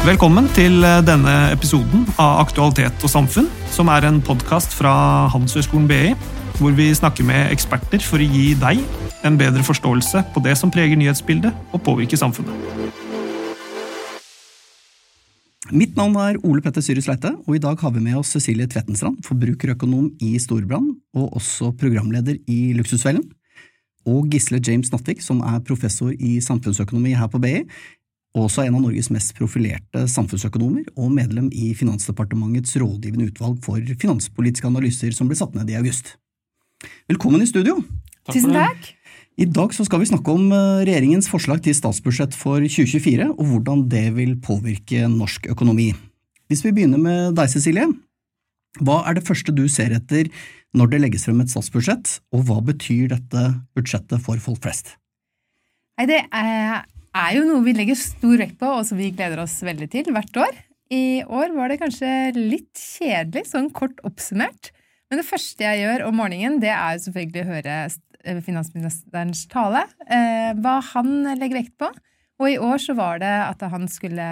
Velkommen til eh, denne episoden av Aktualitet og samfunn, som er en podkast fra Handelshøyskolen BI, hvor vi snakker med eksperter for å gi deg en bedre forståelse på det som preger nyhetsbildet og påvirker samfunnet. Mitt navn er Ole Petter Syrus Leite, og i dag har vi med oss Cecilie Tvettenstrand, forbrukerøkonom i Storbrann, og også programleder i Luksusfellen, og Gisle James Nattvik, som er professor i samfunnsøkonomi her på BI, også en av Norges mest profilerte samfunnsøkonomer, og medlem i Finansdepartementets rådgivende utvalg for finanspolitiske analyser som ble satt ned i august. Velkommen i studio! Takk Tusen takk! I dag skal vi snakke om eh, regjeringens forslag til statsbudsjett for 2024, og hvordan det vil påvirke norsk økonomi. Hvis vi begynner med deg, Cecilie. Hva er det første du ser etter når det legges frem et statsbudsjett, og hva betyr dette budsjettet for folk flest? Nei, det er, jo noe vi legger stor vekt på, og som vi gleder oss veldig til hvert år. I år var det kanskje litt kjedelig, sånn kort oppsummert. Men det første jeg gjør om morgenen, det er jo selvfølgelig å høre Eh, finansministerens tale, eh, hva han legger vekt på. Og i år så var det at han skulle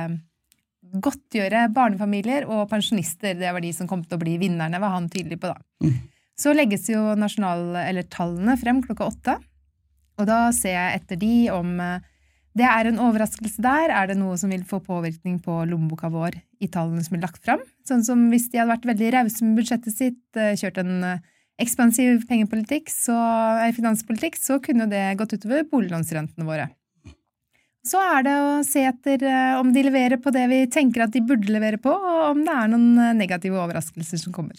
godtgjøre barnefamilier og pensjonister. Det var de som kom til å bli vinnerne, var han tydelig på da. Mm. Så legges jo nasjonal, eller tallene frem klokka åtte. Og da ser jeg etter de om eh, det er en overraskelse der. Er det noe som vil få påvirkning på lommeboka vår i tallene som er lagt fram? Sånn som hvis de hadde vært veldig rause med budsjettet sitt, kjørt en ekspansiv pengepolitikk, så, finanspolitikk, så kunne det gått utover boliglånsrentene våre. Så er det å se etter eh, om de leverer på det vi tenker at de burde levere på, og om det er noen eh, negative overraskelser som kommer.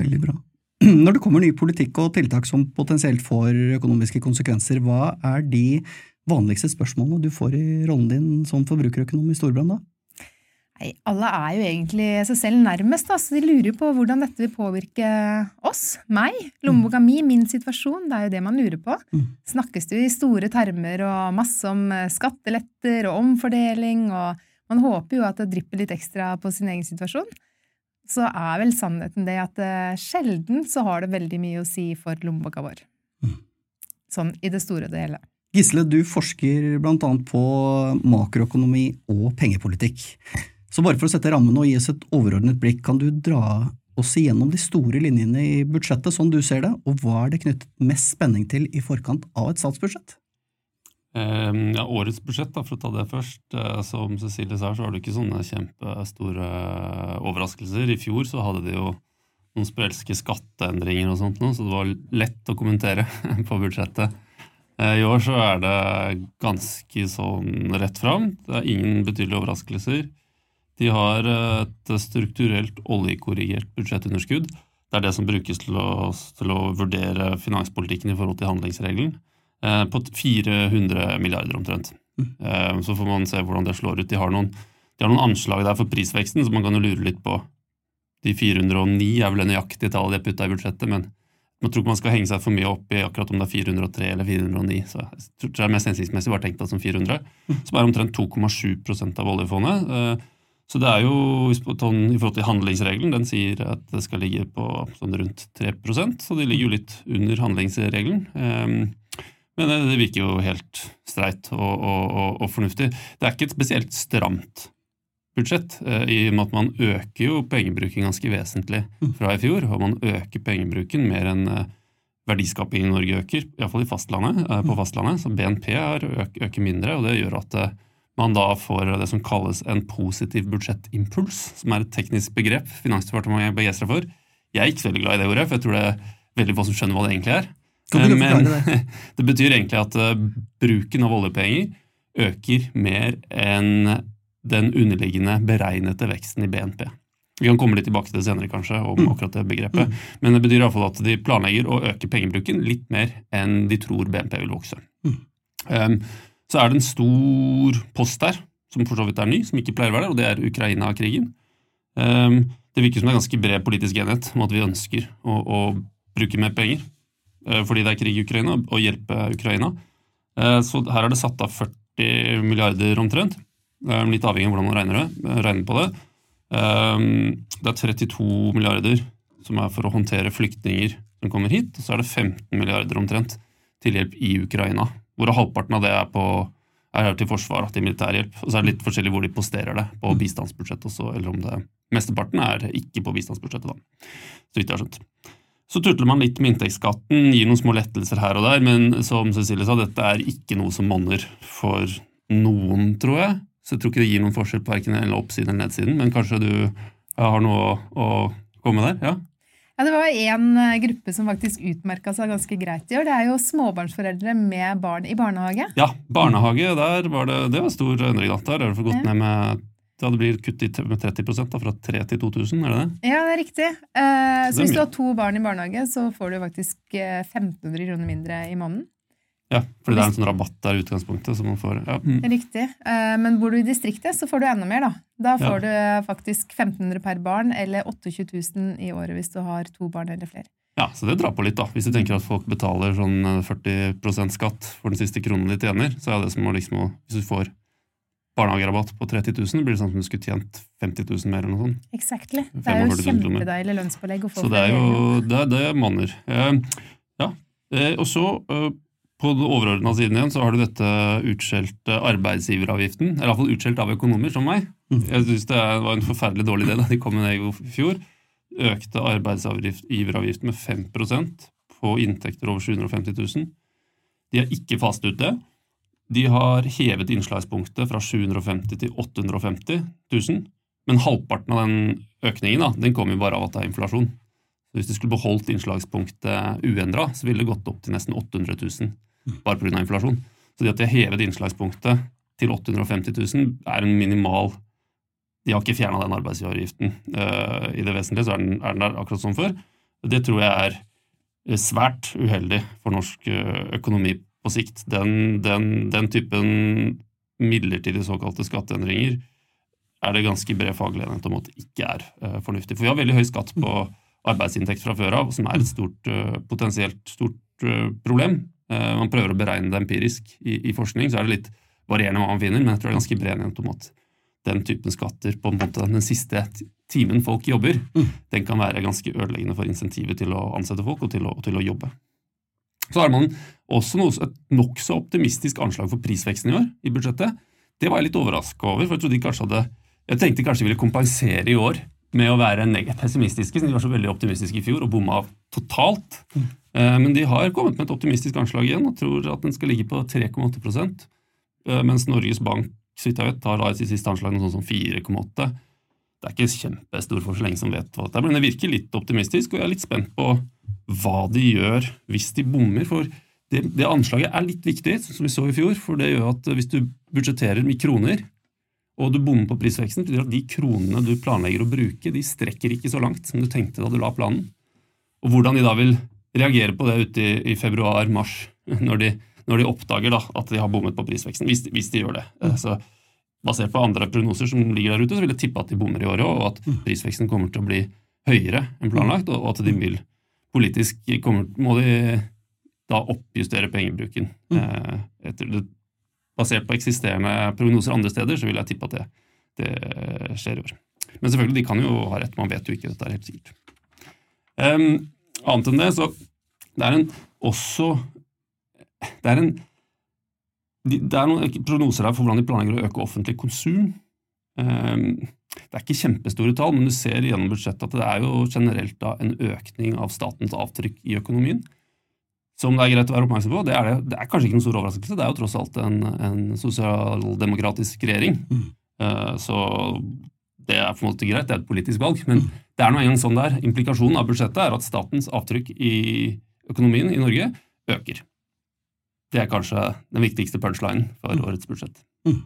Veldig bra. Når det kommer ny politikk og tiltak som potensielt får økonomiske konsekvenser, hva er de vanligste spørsmålene du får i rollen din som forbrukerøkonom i Storbrann da? Nei, alle er jo egentlig seg selv nærmest, da, så de lurer på hvordan dette vil påvirke oss, meg, lommeboka mi, min situasjon. Det er jo det man lurer på. Mm. Snakkes det jo i store termer og masse om eh, skatteletter og omfordeling, og man håper jo at det drypper litt ekstra på sin egen situasjon. Så er vel sannheten det at uh, sjelden så har det veldig mye å si for lommeboka vår. Mm. Sånn i det store og det hele. Gisle, du forsker annet på makroøkonomi og pengepolitikk. Så bare for å sette rammen og gi oss et overordnet blikk, kan du dra oss igjennom de store linjene i budsjettet, sånn du ser det, og hva er det knyttet mest spenning til i forkant av et statsbudsjett? Um, ja, årets budsjett, da, for å ta det først. Uh, som Cecilie sa, så har det ikke sånne kjempestore uh, overraskelser. I fjor så hadde de jo noen sprelske skatteendringer og sånt, så det var lett å kommentere på budsjettet. Uh, I år så er det ganske sånn rett fram. Det er ingen betydelige overraskelser. De har et strukturelt oljekorrigert budsjettunderskudd. Det er det som brukes til å, til å vurdere finanspolitikken i forhold til handlingsregelen. Eh, på 400 milliarder omtrent. Mm. Så får man se hvordan det slår ut. De har, noen, de har noen anslag der for prisveksten, så man kan jo lure litt på De 409 er vel det nøyaktige tallet de har putta i budsjettet, men man tror ikke man skal henge seg for mye opp i akkurat om det er 403 eller 409. Så jeg tror det er mest hensiktsmessig bare tenkt det som 400, mm. som er omtrent 2,7 av oljefondet. Eh, så det er jo, I forhold til handlingsregelen, den sier at det skal ligge på sånn rundt 3% så de ligger jo litt under handlingsregelen. Ehm, men det virker jo helt streit og, og, og, og fornuftig. Det er ikke et spesielt stramt budsjett, eh, i og med at man øker jo pengebruken ganske vesentlig fra i fjor. Og man øker pengebruken mer enn eh, verdiskapingen i Norge øker, iallfall eh, på fastlandet. Så BNP øker mindre, og det gjør at man da får det som kalles en positiv budsjettimpuls, som er et teknisk begrep Finansdepartementet er begeistra for. Jeg er ikke så veldig glad i det ordet, for jeg tror det er veldig få som skjønner hva det egentlig er. Men det? betyr egentlig at bruken av oljepenger øker mer enn den underliggende beregnede veksten i BNP. Vi kan komme litt tilbake til det senere, kanskje, om mm. akkurat det begrepet. Mm. Men det betyr iallfall at de planlegger å øke pengebruken litt mer enn de tror BNP vil vokse. Mm. Um, så er det en stor post der, som for så vidt er ny, som ikke pleier å være der, og det er Ukraina-krigen. Ehm, det virker som det er ganske bred politisk enighet om at vi ønsker å, å bruke mer penger eh, fordi det er krig i Ukraina, og hjelpe Ukraina. Eh, så her er det satt av 40 milliarder omtrent, litt avhengig av hvordan man regner, det, regner på det. Ehm, det er 32 milliarder som er for å håndtere flyktninger som kommer hit, og så er det 15 milliarder omtrent til hjelp i Ukraina hvorav halvparten av det er på er til forsvar, til militærhjelp. Og så er det litt forskjellig hvor de posterer det, på bistandsbudsjettet også, eller om det Mesteparten er ikke på bistandsbudsjettet, da, så vidt jeg har skjønt. Så turtler man litt med inntektsskatten, gir noen små lettelser her og der, men som Cecilie sa, dette er ikke noe som monner for noen, tror jeg. Så jeg tror ikke det gir noen forskjell på verken oppsiden eller nedsiden, men kanskje du har noe å komme der? ja? Ja, Det var én eh, gruppe som faktisk utmerka seg ganske greit i år. Det er jo småbarnsforeldre med barn i barnehage. Ja, barnehage, der var det, det var stor endring. Da. Der har det gått ned med da det blir kutt med 30 da, fra 3 til 2000, er det det? Ja, det er riktig. Eh, så, så hvis du har to barn i barnehage, så får du faktisk 1500 eh, kroner mindre i måneden. Ja, fordi det er en sånn rabatt der i utgangspunktet. som man får. Ja. Mm. Riktig. Eh, men bor du i distriktet, så får du enda mer. Da Da får ja. du faktisk 1500 per barn, eller 28 000 i året hvis du har to barn eller flere. Ja, så det drar på litt, da. Hvis du tenker at folk betaler sånn 40 eh, skatt for den siste kronen de tjener, så er det som å liksom Hvis du får barnehagerabatt på 30 000, blir det sånn som du skulle tjent 50 000 mer eller noe sånt. Exactly. Det er jo kjempedeilig lønnspålegg å få. Så det er jo det, det manner. Eh, ja. Eh, og så eh, på den overordna siden igjen så har du dette utskjelte arbeidsgiveravgiften. Eller iallfall utskjelt av økonomer som meg. Mm. Jeg syns det var en forferdelig dårlig idé da de kom med det i fjor. Økte arbeidsgiveravgiften med 5% på inntekter over 750 000. De har ikke fastet ut det. De har hevet innslagspunktet fra 750 til 850 000. Men halvparten av den økningen da, den kommer jo bare av at det er inflasjon. Så Hvis de skulle beholdt innslagspunktet uendra, så ville det gått opp til nesten 800 000 bare pga. inflasjon. Så det at de har hevet innslagspunktet til 850 000, er en minimal De har ikke fjerna den arbeidsgiveravgiften. Uh, I det vesentlige så er den, er den, der akkurat som før. Det tror jeg er eh, svært uheldig for norsk uh, økonomi på sikt. Den, den, den typen midlertidige såkalte skatteendringer er det ganske bred faglig enighet om at ikke er fornuftig. For vi har veldig høy skatt på arbeidsinntekt fra før av, som er et stort, potensielt stort problem. Eh, man prøver å beregne det empirisk i, i, forskning, så er det litt varierende hva man finner, men jeg tror det er ganske bred enighet om at den typen skatter på en måte den siste timen folk jobber, mm. den kan være ganske ødeleggende for insentivet til å ansette folk og til å, til å jobbe. Så har man også noe, et nokså optimistisk anslag for prisveksten i år i budsjettet. Det var jeg litt overraska over, for jeg trodde de kanskje hadde jeg tenkte kanskje de ville kompensere i år med å være pessimistiske, siden de var så veldig optimistiske i fjor og bomma totalt. Eh, men de har kommet med et optimistisk anslag igjen og tror at den skal ligge på 3,8 eh, mens Norges Bank så vidt jeg vet, har i sitt siste anslag noe sånt som 4,8 Det er ikke kjempestor for så lenge som vet hva det er, men det virker litt optimistisk, og jeg er litt spent på hva de gjør hvis de bommer. for det, det anslaget er litt viktig, som vi så i fjor, for det gjør at hvis du budsjetterer med kroner, og du bommer på prisveksten, betyr at de kronene du planlegger å bruke, de strekker ikke så langt som du tenkte da du la planen. Og hvordan de da vil reagere på det ute i, i februar-mars, når, når, de oppdager da, at de har bommet på prisveksten, hvis, hvis de gjør det. Mm. Så Basert på andre prognoser som ligger der ute, så vil jeg tippe at de bommer i året òg, og at mm. prisveksten kommer til å bli høyere enn planlagt, og at de vil politisk kommer, må de da oppjustere pengebruken. Mm. Eh, etter det, basert på eksisterende prognoser andre steder, så vil jeg tippe at det, det skjer i år. Men selvfølgelig, de kan jo ha rett, man vet jo ikke dette er helt sikkert. Um, Annet enn det, så det er en også Det er en det er noen prognoser her for hvordan de planlegger å øke offentlig konsum. Ehm, det er ikke kjempestore tall, men du ser gjennom budsjettet at det er jo generelt da en økning av statens avtrykk i økonomien. Som det er greit å være oppmerksom på. Det er, det, det er kanskje ikke noen stor overraskelse, det er jo tross alt en, en sosialdemokratisk regjering. Mm. Uh, så det er på en måte greit, det er et politisk valg. Men det er noe engang sånn det er. Implikasjonen av budsjettet er at statens avtrykk i økonomien i Norge øker. Det er kanskje den viktigste punchlinen for mm. årets budsjett. Mm.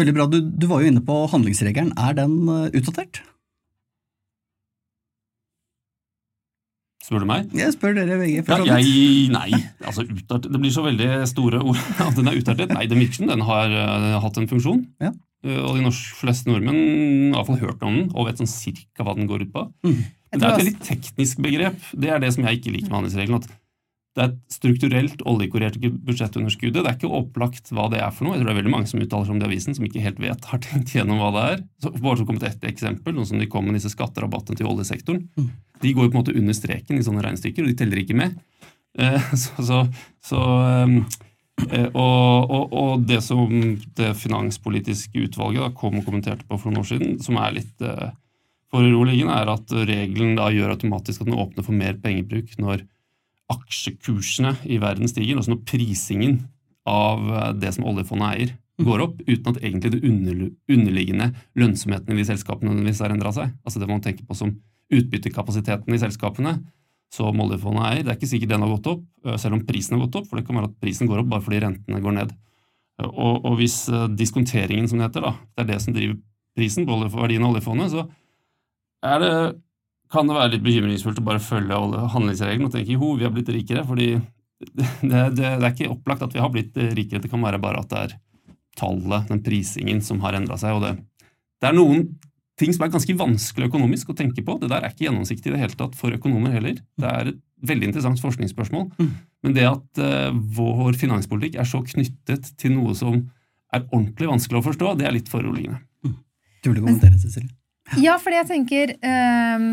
Veldig bra. Du, du, var jo inne på handlingsregelen. Er den uh, utdatert? Spør du meg? Jeg spør dere begge. Ja, jeg, nei, altså utdatert, Det blir så veldig store ord at den er utartet. Nei, den virker som den har, uh, hatt en funksjon. Ja. Uh, og de norsk, fleste nordmenn har iallfall hørt om den og vet sånn cirka hva den går ut på. Mm. Det er et veldig teknisk begrep. Det er det som jeg ikke liker med handlingsregelen. at Det er et strukturelt oljekorrert budsjettunderskuddet. Det er ikke opplagt hva det er for noe. Jeg tror det er veldig mange som uttaler seg om det i avisen, som ikke helt vet, har tenkt gjennom hva det er. Så bare så kommet ett eksempel, noe som de kom med disse skatterabattene til oljesektoren. Mm. De går jo på en måte under streken i sånne regnestykker, og de teller ikke med. Eh, så, så, så um, Eh, og, og, og, det som det finanspolitiske utvalget da, kom og kommenterte på for noen år siden, som er litt eh, foruroligende, er at regelen da gjør automatisk at den åpner for mer pengebruk når aksjekursene i verden stiger, altså når prisingen av eh, det som oljefondet eier, går opp, uten at egentlig det underliggende lønnsomheten i de selskapene nødvendigvis har endra seg. Altså det man tenker på som utbyttekapasiteten i selskapene som oljefondet eier. Det er ikke sikkert den har gått opp, eh, selv om prisen har gått opp, for det kan være at prisen går opp bare fordi rentene går ned. Og, og hvis eh, diskonteringen, som det heter, da, det er det som driver prisen på verdien av oljefondet, så er det, kan det være litt bekymringsfullt å bare følge alle handlingsreglene og tenke jo, vi har blitt rikere, fordi det, det, det, er ikke opplagt at vi har blitt rikere, det kan være bare at det er tallet, den prisingen, som har endra seg. og det, det er noen ting som er ganske vanskelig økonomisk å tenke på. Det der er ikke gjennomsiktig i det hele tatt for økonomer heller. Det er et veldig interessant forskningsspørsmål. Mm. Men det at uh, vår finanspolitikk er så knyttet til noe som er ordentlig vanskelig å forstå, det er litt foruroligende. Mm. Du vil kommentere, Cecilie? Ja, fordi jeg tenker um,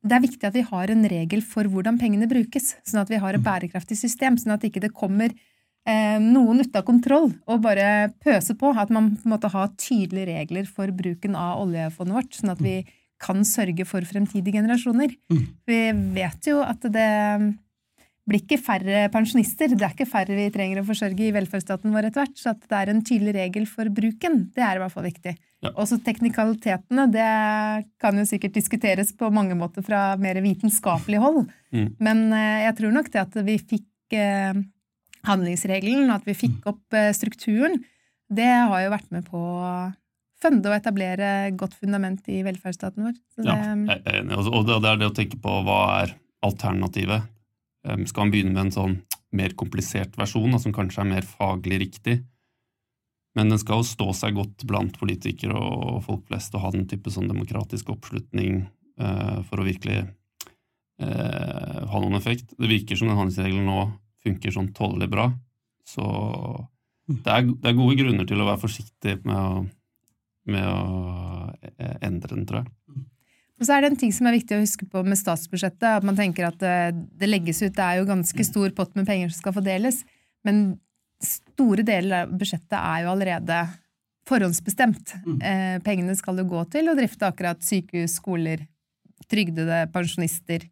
det er viktig at vi har en regel for hvordan pengene brukes, sånn at vi har et mm. bærekraftig system, sånn at ikke det kommer eh, noen ute av kontroll og bare pøse på. At man måtte ha tydelige regler for bruken av oljefondet vårt, sånn at vi kan sørge for fremtidige generasjoner. Mm. Vi vet jo at det blir ikke færre pensjonister. Det er ikke færre vi trenger å forsørge i velferdsstaten vår etter hvert. Så at det er en tydelig regel for bruken, det er i hvert fall viktig. Ja. Også teknikalitetene, det kan jo sikkert diskuteres på mange måter fra mer vitenskapelig hold. Mm. Men eh, jeg tror nok det at vi fikk eh, handlingsregelen, at vi fikk mm. opp eh, strukturen, det har jo vært med på å funde og etablere godt fundament i velferdsstaten vår. Det, ja, jeg er enig. Og det er det å tenke på hva er alternativet. Skal han begynne med en sånn mer komplisert versjon, som kanskje er mer faglig riktig? Men den skal jo stå seg godt blant politikere og folk flest og ha den type sånn demokratisk oppslutning uh, for å virkelig uh, ha noen effekt. Det virker som den handelsregelen nå funker sånn tålelig bra. Så mm. det er, det er, gode grunner til å være forsiktig med å, med å eh, endre den, tror jeg. Og så er det en ting som er viktig å huske på med statsbudsjettet. at Man tenker at det, det legges ut, det er jo ganske stor pott med penger som skal fordeles. Men store deler av budsjettet er jo allerede forhåndsbestemt. Mm. Eh, pengene skal jo gå til å drifte akkurat sykehus, skoler, trygdede, pensjonister,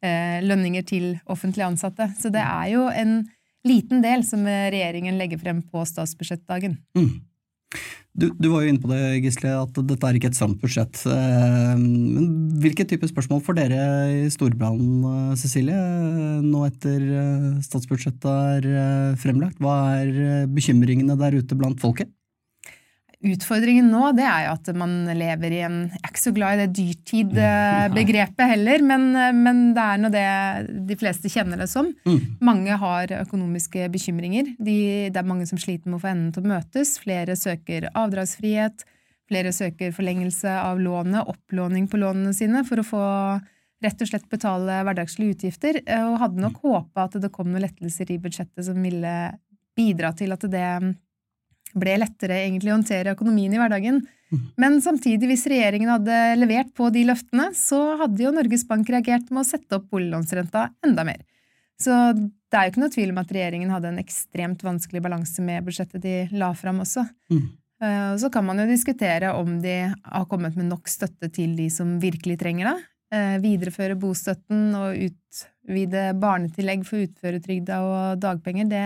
Eh, lønninger til offentlig ansatte. Så det er jo en liten del som regjeringen legger frem på statsbudsjettdagen. Mm. Du, du, var jo inne på det, Gisle, at dette er ikke et stramt budsjett. Eh, men hvilke type spørsmål får dere i Storbrann, eh, Cecilie, nå etter statsbudsjettet er fremlagt? Hva er bekymringene der ute blant folket? Utfordringen nå det er jo at man lever i en Jeg er ikke så glad i det dyrtid-begrepet heller, men, men, det er nå det de fleste kjenner det som. Mm. Mange har økonomiske bekymringer. De, det er mange som sliter med å få endene til å møtes. Flere søker avdragsfrihet. Flere søker forlengelse av lånet, opplåning på lånene sine, for å få rett og slett betale hverdagslige utgifter. Og hadde nok håpa at det kom noen lettelser i budsjettet som ville bidra til at det ble lettere egentlig å håndtere økonomien i hverdagen. Mm. Men samtidig, hvis regjeringen hadde levert på de løftene, så hadde jo Norges Bank reagert med å sette opp boliglånsrenta enda mer. Så det er jo ikke noe tvil om at regjeringen hadde en ekstremt vanskelig balanse med budsjettet de la fram også. Mm. Eh, så kan man jo diskutere om de har kommet med nok støtte til de som virkelig trenger det. Eh, videreføre bostøtten og utvide barnetillegg for uføretrygda og dagpenger. Det,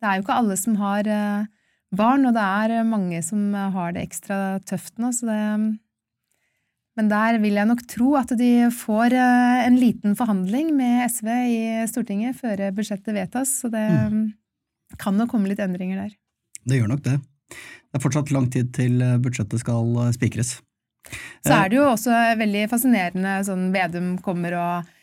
det, er jo ikke alle som har eh, barn, og det er mange som har det ekstra tøft nå, så det Men der vil jeg nok tro at de får eh, en liten forhandling med SV i Stortinget før budsjettet vedtas, så det mm. kan nok komme litt endringer der. Det gjør nok det. Det er fortsatt lang tid til budsjettet skal eh, spikres. Så er det jo også veldig fascinerende sånn Vedum kommer og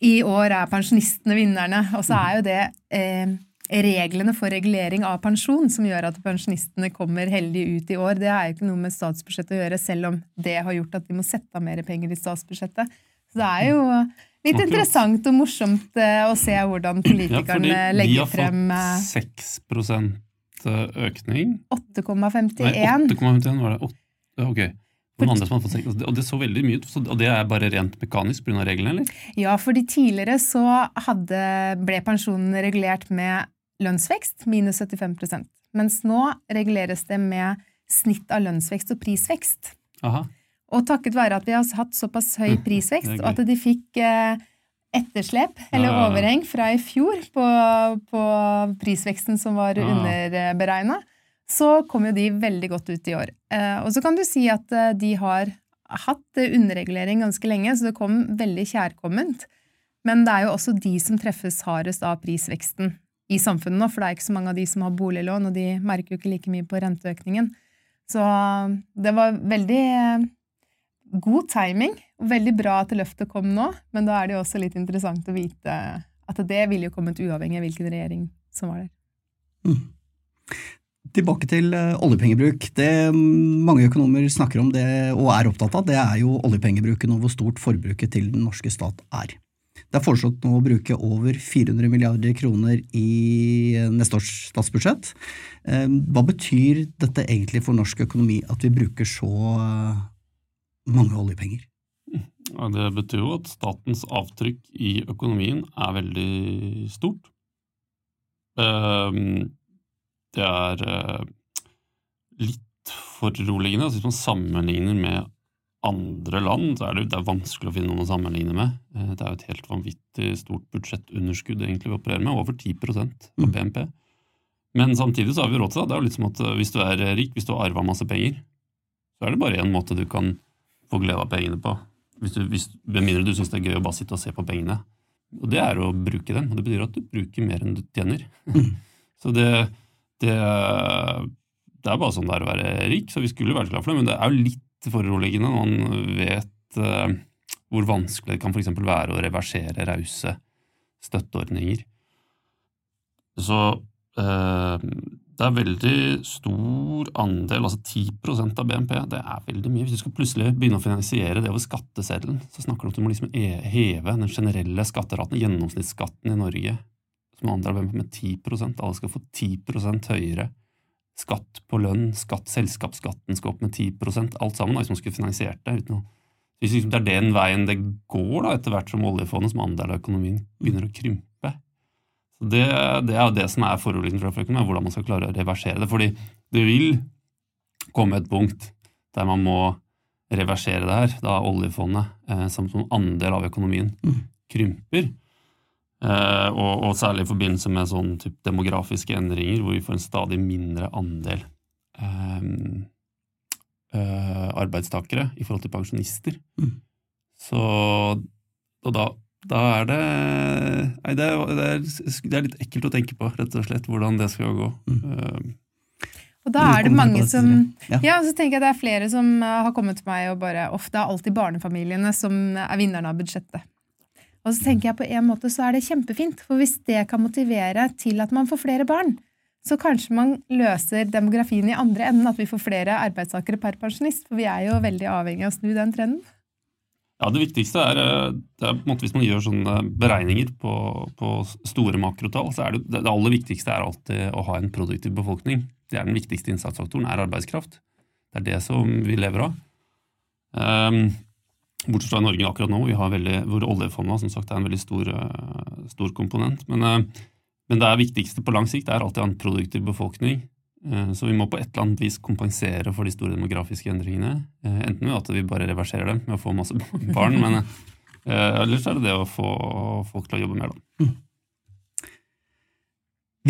i år er pensjonistene vinnerne, og så er jo det eh, reglene for regulering av pensjon som gjør at pensjonistene kommer heldig ut i år. Det er jo ikke noe med statsbudsjettet å gjøre, selv om det har gjort at vi må sette av mer penger i statsbudsjettet. Så det er jo litt okay. interessant og morsomt eh, å se hvordan politikerne ja, legger frem Vi har fått 6 eh, økning. 8,51. 8,51 var det. Ok. Og det så veldig mye ut, og det er bare rent mekanisk pga. reglene, eller? Ja, fordi tidligere så hadde, ble pensjonen regulert med lønnsvekst, minus 75% Mens nå reguleres det med snitt av lønnsvekst og prisvekst. Aha. Og takket være at vi har hatt såpass høy Mm, prisvekst, og at de fikk eh, etterslep, eller overheng, fra i fjor på, på prisveksten som var Ja. underberegna, så kom jo de veldig godt ut i år. Eh, og så kan du si at eh, de har hatt underregulering ganske lenge, så det kom veldig kjærkomment. Men det er jo også de som treffes hardest av prisveksten i samfunnet nå, for det er ikke så mange av de som har boliglån, og de merker jo ikke like mye på renteøkningen. Så det var veldig eh, god timing, og veldig bra at løftet kom nå, men da er det jo også litt interessant å vite at det ville jo kommet uavhengig av hvilken regjering som var der. Mm. Tilbake til eh, oljepengebruk. Det mm, mange økonomer snakker om det, og er opptatt av, det er jo oljepengebruken og hvor stort forbruket til den norske stat er. Det er foreslått nå å bruke over 400 milliarder kroner i eh, neste års statsbudsjett. Eh, Hva betyr dette egentlig for norsk økonomi, at vi bruker så eh, mange oljepenger? Det betyr jo at statens avtrykk i økonomien er veldig stort. Det er litt foruroligende. Hvis man sammenligner med andre land, så er det, det er vanskelig å finne noen å sammenligne med. Eh, Det er jo et helt vanvittig stort budsjettunderskudd egentlig vi opererer med, over 10 av. BNP. Men samtidig så har vi råd til det. Det er jo litt som at eh, hvis du er rik, hvis du har arva masse penger, så er det bare én måte du kan få glede av pengene på. Hvis du, hvis, med mindre du syns det er gøy å bare sitte og se på pengene. Og det er å bruke dem. Og det betyr at du bruker mer enn du tjener. Mm. så det, det, det er bare sånn det er å være rik, så vi skulle vært glad for det. Men det er jo litt foruroligende når man vet eh, hvor vanskelig det kan for være å reversere rause støtteordninger. Så eh, det er veldig stor andel, altså 10% av BNP. Det er veldig mye. Hvis du skal plutselig begynne å finansiere det over skatteseddelen, så snakker du om at du må liksom e- heve den generelle skatteraten, gjennomsnittsskatten i Norge, som andre har BNP med 10 Alle skal få 10% høyere skatt på lønn, skatt, selskapsskatten skal opp med 10 alt sammen, da, hvis man skulle finansiert det. uten å hvis liksom det er den veien det går da, etter hvert som oljefondet som andel av økonomien begynner å krympe. Så det, det er jo det som er foruroligende for økonomien, hvordan man skal klare å reversere det. Fordi det vil komme et punkt der man må reversere det her, da oljefondet eh, som, som andel av økonomien Mm. krymper. Eh, og, og særlig i forbindelse med sånn typ demografiske endringer, hvor vi får en stadig mindre andel um, uh, arbeidstakere i forhold til pensjonister. Mm. Så og da, da er det Nei, det er, det, er, det er litt ekkelt å tenke på, rett og slett, hvordan det skal gå. Mm. Uh, Og da er det mange som Ja. Ja, så tenker jeg det er flere som har kommet til meg og bare Uff, det er alltid barnefamiliene som er vinnerne av budsjettet. Og så tenker jeg på en måte så er det kjempefint, for hvis det kan motivere til at man får flere barn, så kanskje man løser demografien i andre enden, at vi får flere arbeidstakere per pensjonist, for vi er jo veldig avhengig av å snu den trenden. Ja, Det viktigste er, eh, det er på en måte hvis man gjør sånne beregninger på, på store makrotall, så er det, det aller viktigste er alltid å ha en produktiv befolkning. Det er den viktigste innsatsfaktoren, er arbeidskraft. Det er det som vi lever av. Um, bortsett fra Norge akkurat nå, veldig, hvor oljefondet som sagt, er en veldig stor, eh, stor komponent. Men, eh, men det viktigste på lang sikt er alltid en produktiv befolkning. Eh, Så vi må på et eller annet vis kompensere for de store demografiske endringene. Enten ved at vi bare reverserer dem med å få masse barn, men ellers er det det å få folk til å jobbe mer, da.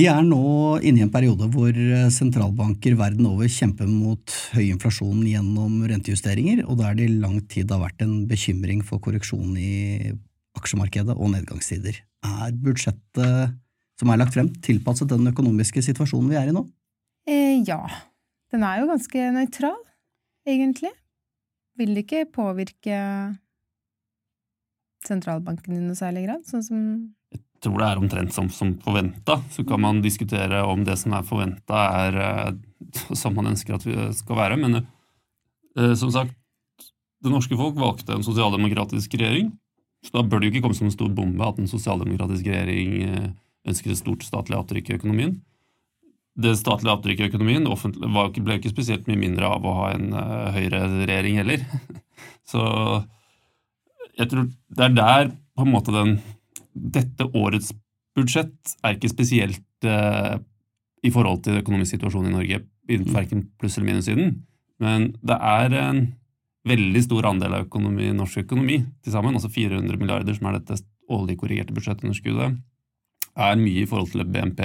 Vi er nå inne i en periode hvor eh, sentralbanker verden over kjemper mot høy inflasjon gjennom rentejusteringer, og der det i lang tid har vært en bekymring for korreksjon i aksjemarkedet og nedgangstider. Er budsjettet som er lagt frem, tilpasset den økonomiske situasjonen vi er i nå? Eh, ja. Den er jo ganske nøytral, egentlig. Vil ikke påvirke sentralbanken i noe særlig grad, sånn som tror det er omtrent som, som forventa. Så kan man diskutere om det som er forventa, er eh, som man ønsker at vi skal være. Men eh, som sagt, det norske folk valgte en sosialdemokratisk regjering. Så da bør det jo ikke komme som en stor bombe at en sosialdemokratisk regjering ønsket et stort statlig avtrykk i økonomien. Det statlige avtrykket i økonomien ble ikke spesielt mye mindre av å ha en uh, høyreregjering heller. Så jeg tror det er der på en måte den Dette årets budsjett er ikke spesielt eh, i forhold til økonomisk situasjon i Norge, verken pluss- eller minussiden. Men det er en veldig stor andel av økonomi, norsk økonomi til sammen, altså 400 milliarder, som er dette årlig korrigerte budsjettunderskuddet, er mye i forhold til BNP.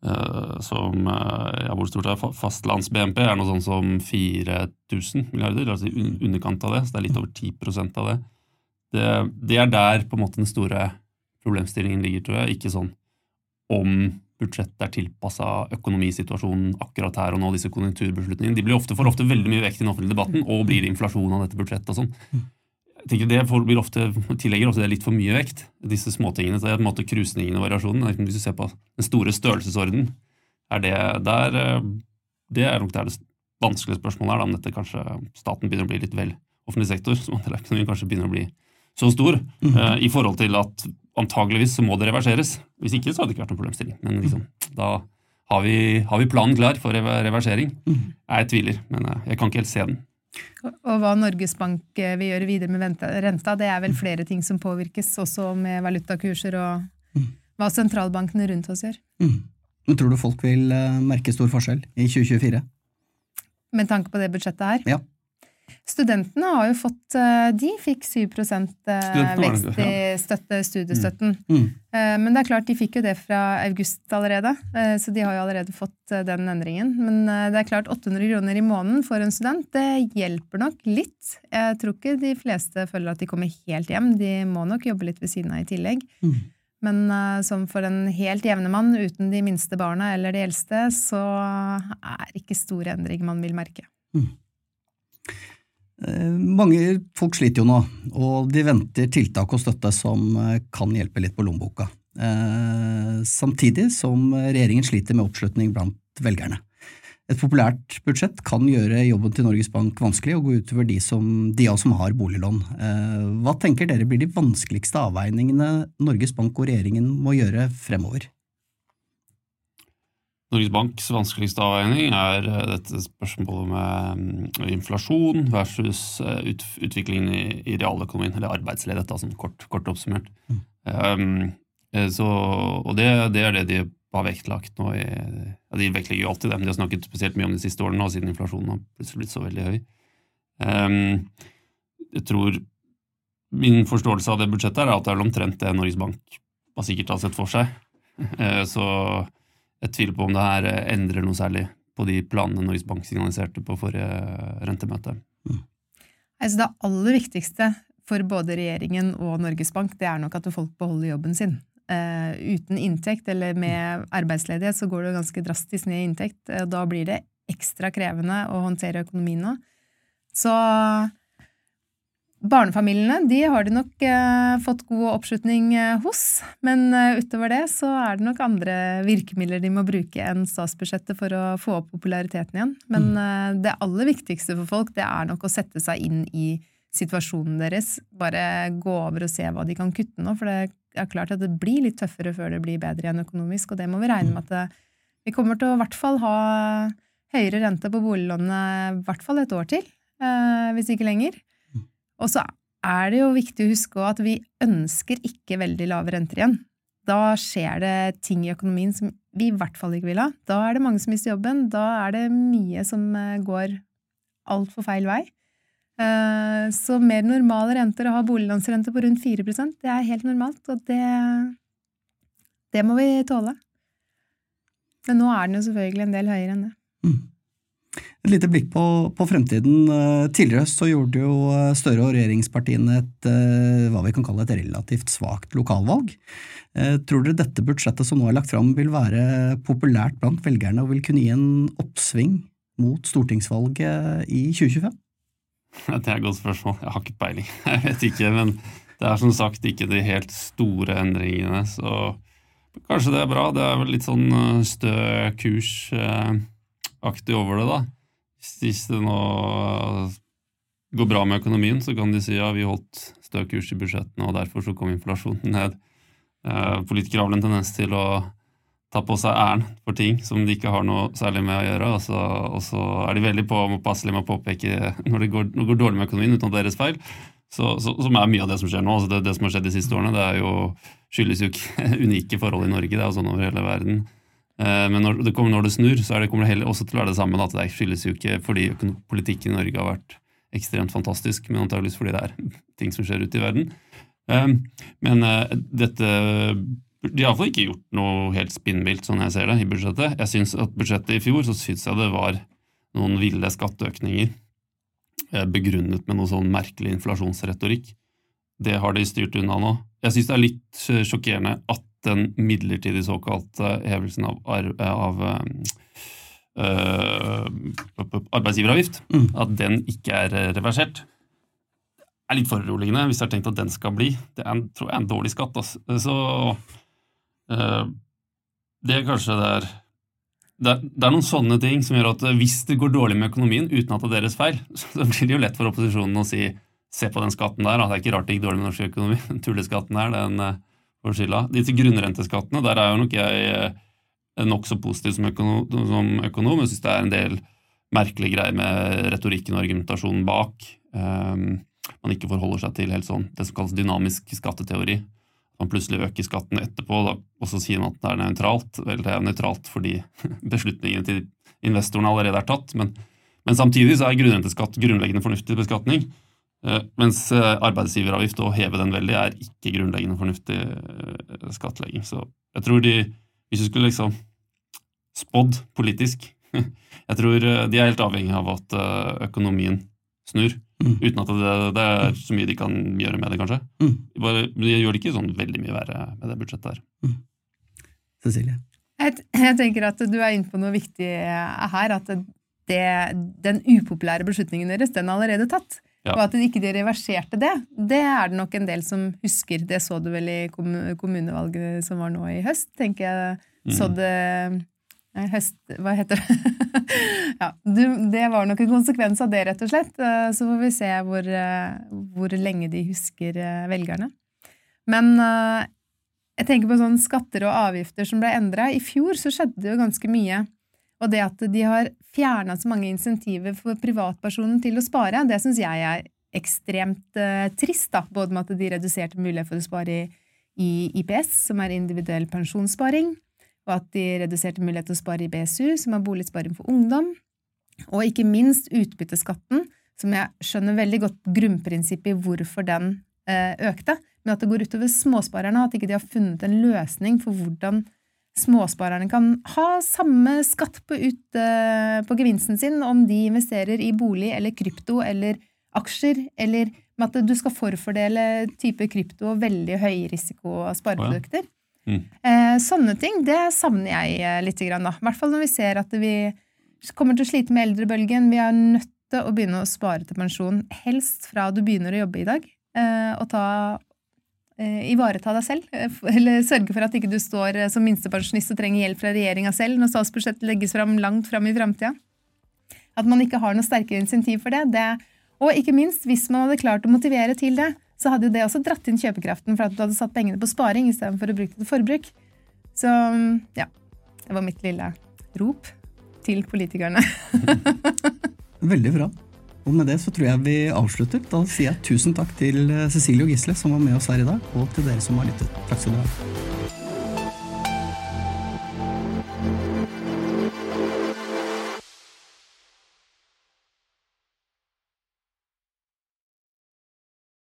Uh, som uh, ja, Hvor stort er fastlands-BNP? er noe sånn som 4000 milliarder, altså i underkant av det. Så det er litt over 10% av det. Det. det. er der på en måte den store problemstillingen ligger, tror jeg. Ikke sånn om budsjettet er tilpassa økonomisituasjonen akkurat her og nå, disse konjunkturbeslutningene. De blir ofte, får ofte veldig mye vekt i den offentlige debatten, og blir det inflasjon av dette budsjettet og sånn. Jeg tenker Det blir ofte, tillegger ofte det er litt for mye vekt, disse småtingene. Så det er på en måte krusningen og variasjonen. Hvis du ser på den store størrelsesorden, er det der eh, Det er nok der det vanskelige spørsmålet er, da, om dette kanskje staten begynner å bli litt vel offentlig sektor, som andel av økonomien kanskje begynner å bli så stor, mm. uh, i forhold til at antageligvis så må det reverseres. Hvis ikke så hadde det ikke vært noen problemstilling. Men liksom, da har vi, har vi, planen klar for reversering. Mm. Jeg tviler, men uh, jeg kan ikke helt se den. Og hva Norges Bank eh, vil gjøre videre med renta, det er vel flere ting som påvirkes, også med valutakurser og mm. hva sentralbankene rundt oss gjør. Mm. Men tror du folk vil eh, merke stor forskjell i 2024? Med tanke på det budsjettet her? Ja. Studentene har jo fått eh, De fikk 7 eh, vekst i støtte, studiestøtten. Mm. Mm. Men det er klart, de fikk jo det fra august allerede, så de har jo allerede fått den endringen. Men det er klart, 800 kroner i måneden for en student, det hjelper nok litt. Jeg tror ikke de fleste føler at de kommer helt hjem. De må nok jobbe litt ved siden av i tillegg. Mm. Men som for en helt jevne mann uten de minste barna eller de eldste, så er det ikke store endringer man vil merke. Mm. Eh, mange folk sliter jo nå, og de venter tiltak og støtte som eh, kan hjelpe litt på lommeboka. Eh, samtidig som regjeringen sliter med oppslutning blant velgerne. Et populært budsjett kan gjøre jobben til Norges Bank vanskelig og gå utover de, som, de av oss som har boliglån. Hva tenker dere blir de vanskeligste avveiningene Norges Bank og regjeringen må gjøre fremover? Norges Banks vanskeligste avveining er eh, dette spørsmålet med mm, inflasjon versus eh, utviklingen i, i realøkonomien, eller arbeidsledighet, sånn kort, kort, oppsummert. Mm. Um, så, og det, det, er det de har vektlagt nå. I, ja, de vektlegger jo alltid det, men de har snakket spesielt mye om de siste årene, siden inflasjonen har plutselig blitt så veldig høy. Um, jeg tror Min forståelse av det budsjettet er at det er omtrent det Norges Bank har sikkert har sett for seg. Uh, så jeg tviler på om det her eh, endrer noe særlig på de planene Norges Bank signaliserte på forrige rentemøte. Mm. Altså det aller viktigste for både regjeringen og Norges Bank det er nok at folk beholder jobben sin. Uh, uten inntekt eller med arbeidsledighet så går det ganske drastisk ned i inntekt. Uh, da blir det ekstra krevende å håndtere økonomien nå. Så Barnefamiliene de har de nok eh, fått god oppslutning eh, hos, men eh, utover det så er det nok andre virkemidler de må bruke enn statsbudsjettet for å få opp populariteten igjen. Men mm. Eh, det aller viktigste for folk det er nok å sette seg inn i situasjonen deres. Bare gå over og se hva de kan kutte nå, for det er klart at det blir litt tøffere før det blir bedre igjen økonomisk, og det må vi regne med at det, vi kommer til å i hvert fall ha høyere rente på boliglånene i hvert fall et år til, eh, hvis ikke lenger. Og så er det jo viktig å huske at vi ønsker ikke veldig lave renter igjen. Da skjer det ting i økonomien som vi i hvert fall ikke vil ha. Da er det mange som mister jobben. Da er det mye som eh, går altfor feil vei. Eh, så mer normale renter, å ha boliglånsrente på rundt 4% det er helt normalt, og det, det må vi tåle. Men nå er den jo selvfølgelig en del høyere enn det. Mm. Et lite blikk på, på fremtiden. Eh, tidligere så gjorde jo eh, Støre og regjeringspartiene et eh, hva vi kan kalle et relativt svakt lokalvalg. Tror dere dette budsjettet som nå er lagt fram vil være populært blant velgerne og vil kunne gi en oppsving mot stortingsvalget i 2025? Det er et godt spørsmål. Jeg har ikke peiling. Jeg vet ikke, men det er som sagt ikke de helt store endringene, så kanskje det er bra. Det er vel litt sånn stø kurs aktig over det, da. Hvis det nå går bra med økonomien, så kan de si ja, vi holdt stø kurs i budsjettene, og derfor så kom inflasjonen ned. Eh, politikere har vel en tendens til å ta på seg æren for ting som de ikke har noe særlig med å gjøre, og så, og så er de veldig på, påpasselige med å påpeke når det, går, når det, går, dårlig med økonomien uten at deres feil. Så, så, som er mye av det som skjer nå. Altså det, det, som har skjedd de siste årene, det er jo, skyldes jo ikke unike forhold i Norge, det er jo sånn over hele verden. Eh, men når det, kommer, når det snur, så det, kommer det heller også til å være det samme. At det skyldes jo ikke fordi politikken i Norge har vært ekstremt fantastisk, men antageligvis fordi det er ting som skjer ute i verden. Eh, men dette De har iallfall ikke gjort noe helt spinnvilt, sånn jeg ser det, i budsjettet. Jeg synes at Budsjettet i fjor så syns jeg det var noen ville skatteøkninger Eh, begrunnet med noe sånn merkelig inflasjonsretorikk. Det har de styrt unna nå. Jeg syns det er litt eh, sjokkerende at den midlertidige såkalte hevelsen av, av øh, arbeidsgiveravgift, mm. at den ikke er reversert, er litt foruroligende hvis jeg har tenkt at den skal bli. Det er en, tror jeg er en dårlig skatt. Altså. Så øh, det er kanskje det er det, det, er noen sånne ting som gjør at hvis det går dårlig med økonomien uten at det er deres feil, så blir det jo lett for opposisjonen å si se på den skatten der, det er ikke rart det gikk dårlig med norsk økonomi. Den tulleskatten der, den får skylda. Disse grunnrenteskattene, der er jo nok jeg uh, nokså positiv som økonom, som økonom. Jeg syns det er en del merkelige greier med retorikken og argumentasjonen bak. Um, man ikke forholder seg til helt sånn det som kalles dynamisk skatteteori man plutselig øker skatten etterpå, da, og så sier man at det er nøytralt. Vel, det er nøytralt fordi beslutningene til investorene allerede er tatt, men, men samtidig så er grunnrenteskatt grunnleggende fornuftig beskatning. Eh, mens eh, arbeidsgiveravgift, å heve den veldig, er ikke grunnleggende fornuftig eh, skattlegging. Så jeg tror de, hvis du skulle liksom spådd politisk Jeg tror de er helt avhengig av at økonomien snur. Mm. Uten at det, det, er så mye de kan gjøre med det, kanskje. Mm. Bare, de gjør det ikke sånn veldig mye verre med det budsjettet her. Mm. Cecilie? Jeg, jeg, tenker at du er inne på noe viktig her. At det, den upopulære beslutningen deres, den er allerede tatt. Ja. Og at de ikke reverserte det, det er det nok en del som husker. Det så du vel i kommunevalget som var nå i høst, tenker jeg. Så mm. det Høst... Hva heter det? ja, det var nok en konsekvens av det, rett og slett. Eh, så får vi se hvor, eh, hvor lenge de husker eh, velgerne. Men jeg tenker på sånne skatter og avgifter som ble endra. I fjor så skjedde det jo ganske mye. Og det at de har fjerna så mange insentiver for privatpersonen til å spare, det syns jeg er ekstremt uh, trist. da, Både med at de reduserte mulighet for å spare i, i IPS, som er individuell pensjonssparing, og at de reduserte mulighet til å spare i BSU, som er boligsparing for ungdom, og ikke minst utbytteskatten, som jeg skjønner veldig godt grunnprinsippet i hvorfor den eh, økte, men at det går utover småsparerne, at ikke de har funnet en løsning for hvordan småsparerne kan ha samme skatt på, ut, på gevinsten sin om de investerer i bolig eller krypto eller aksjer, eller med at du skal forfordele type krypto og veldig høyrisiko spareprodukter. Ja. Mm. Eh, sånne ting det savner jeg eh, litt. Grann, da. I hvert fall når vi ser at vi kommer til å slite med eldrebølgen. Vi er nødt til å begynne å spare til pensjon, helst fra du begynner å jobbe i dag. Eh, og ta, ivareta deg selv, eh, eller sørge for at ikke du står eh, som minstepensjonist og trenger hjelp fra regjeringa selv når statsbudsjettet legges fram langt fram i framtida. At man ikke har noe sterkere insentiv for det. det. Og ikke minst, hvis man hadde klart å motivere til det, så hadde det også dratt inn kjøpekraften for at du hadde satt pengene på sparing istedenfor å bruke det til forbruk. Så ja, det var mitt lille rop til politikerne. Veldig bra. Og med det så tror jeg vi avslutter. Da sier jeg tusen takk til Cecilie og Gisle som var med oss her i dag, og til dere som har lyttet. Takk skal du ha.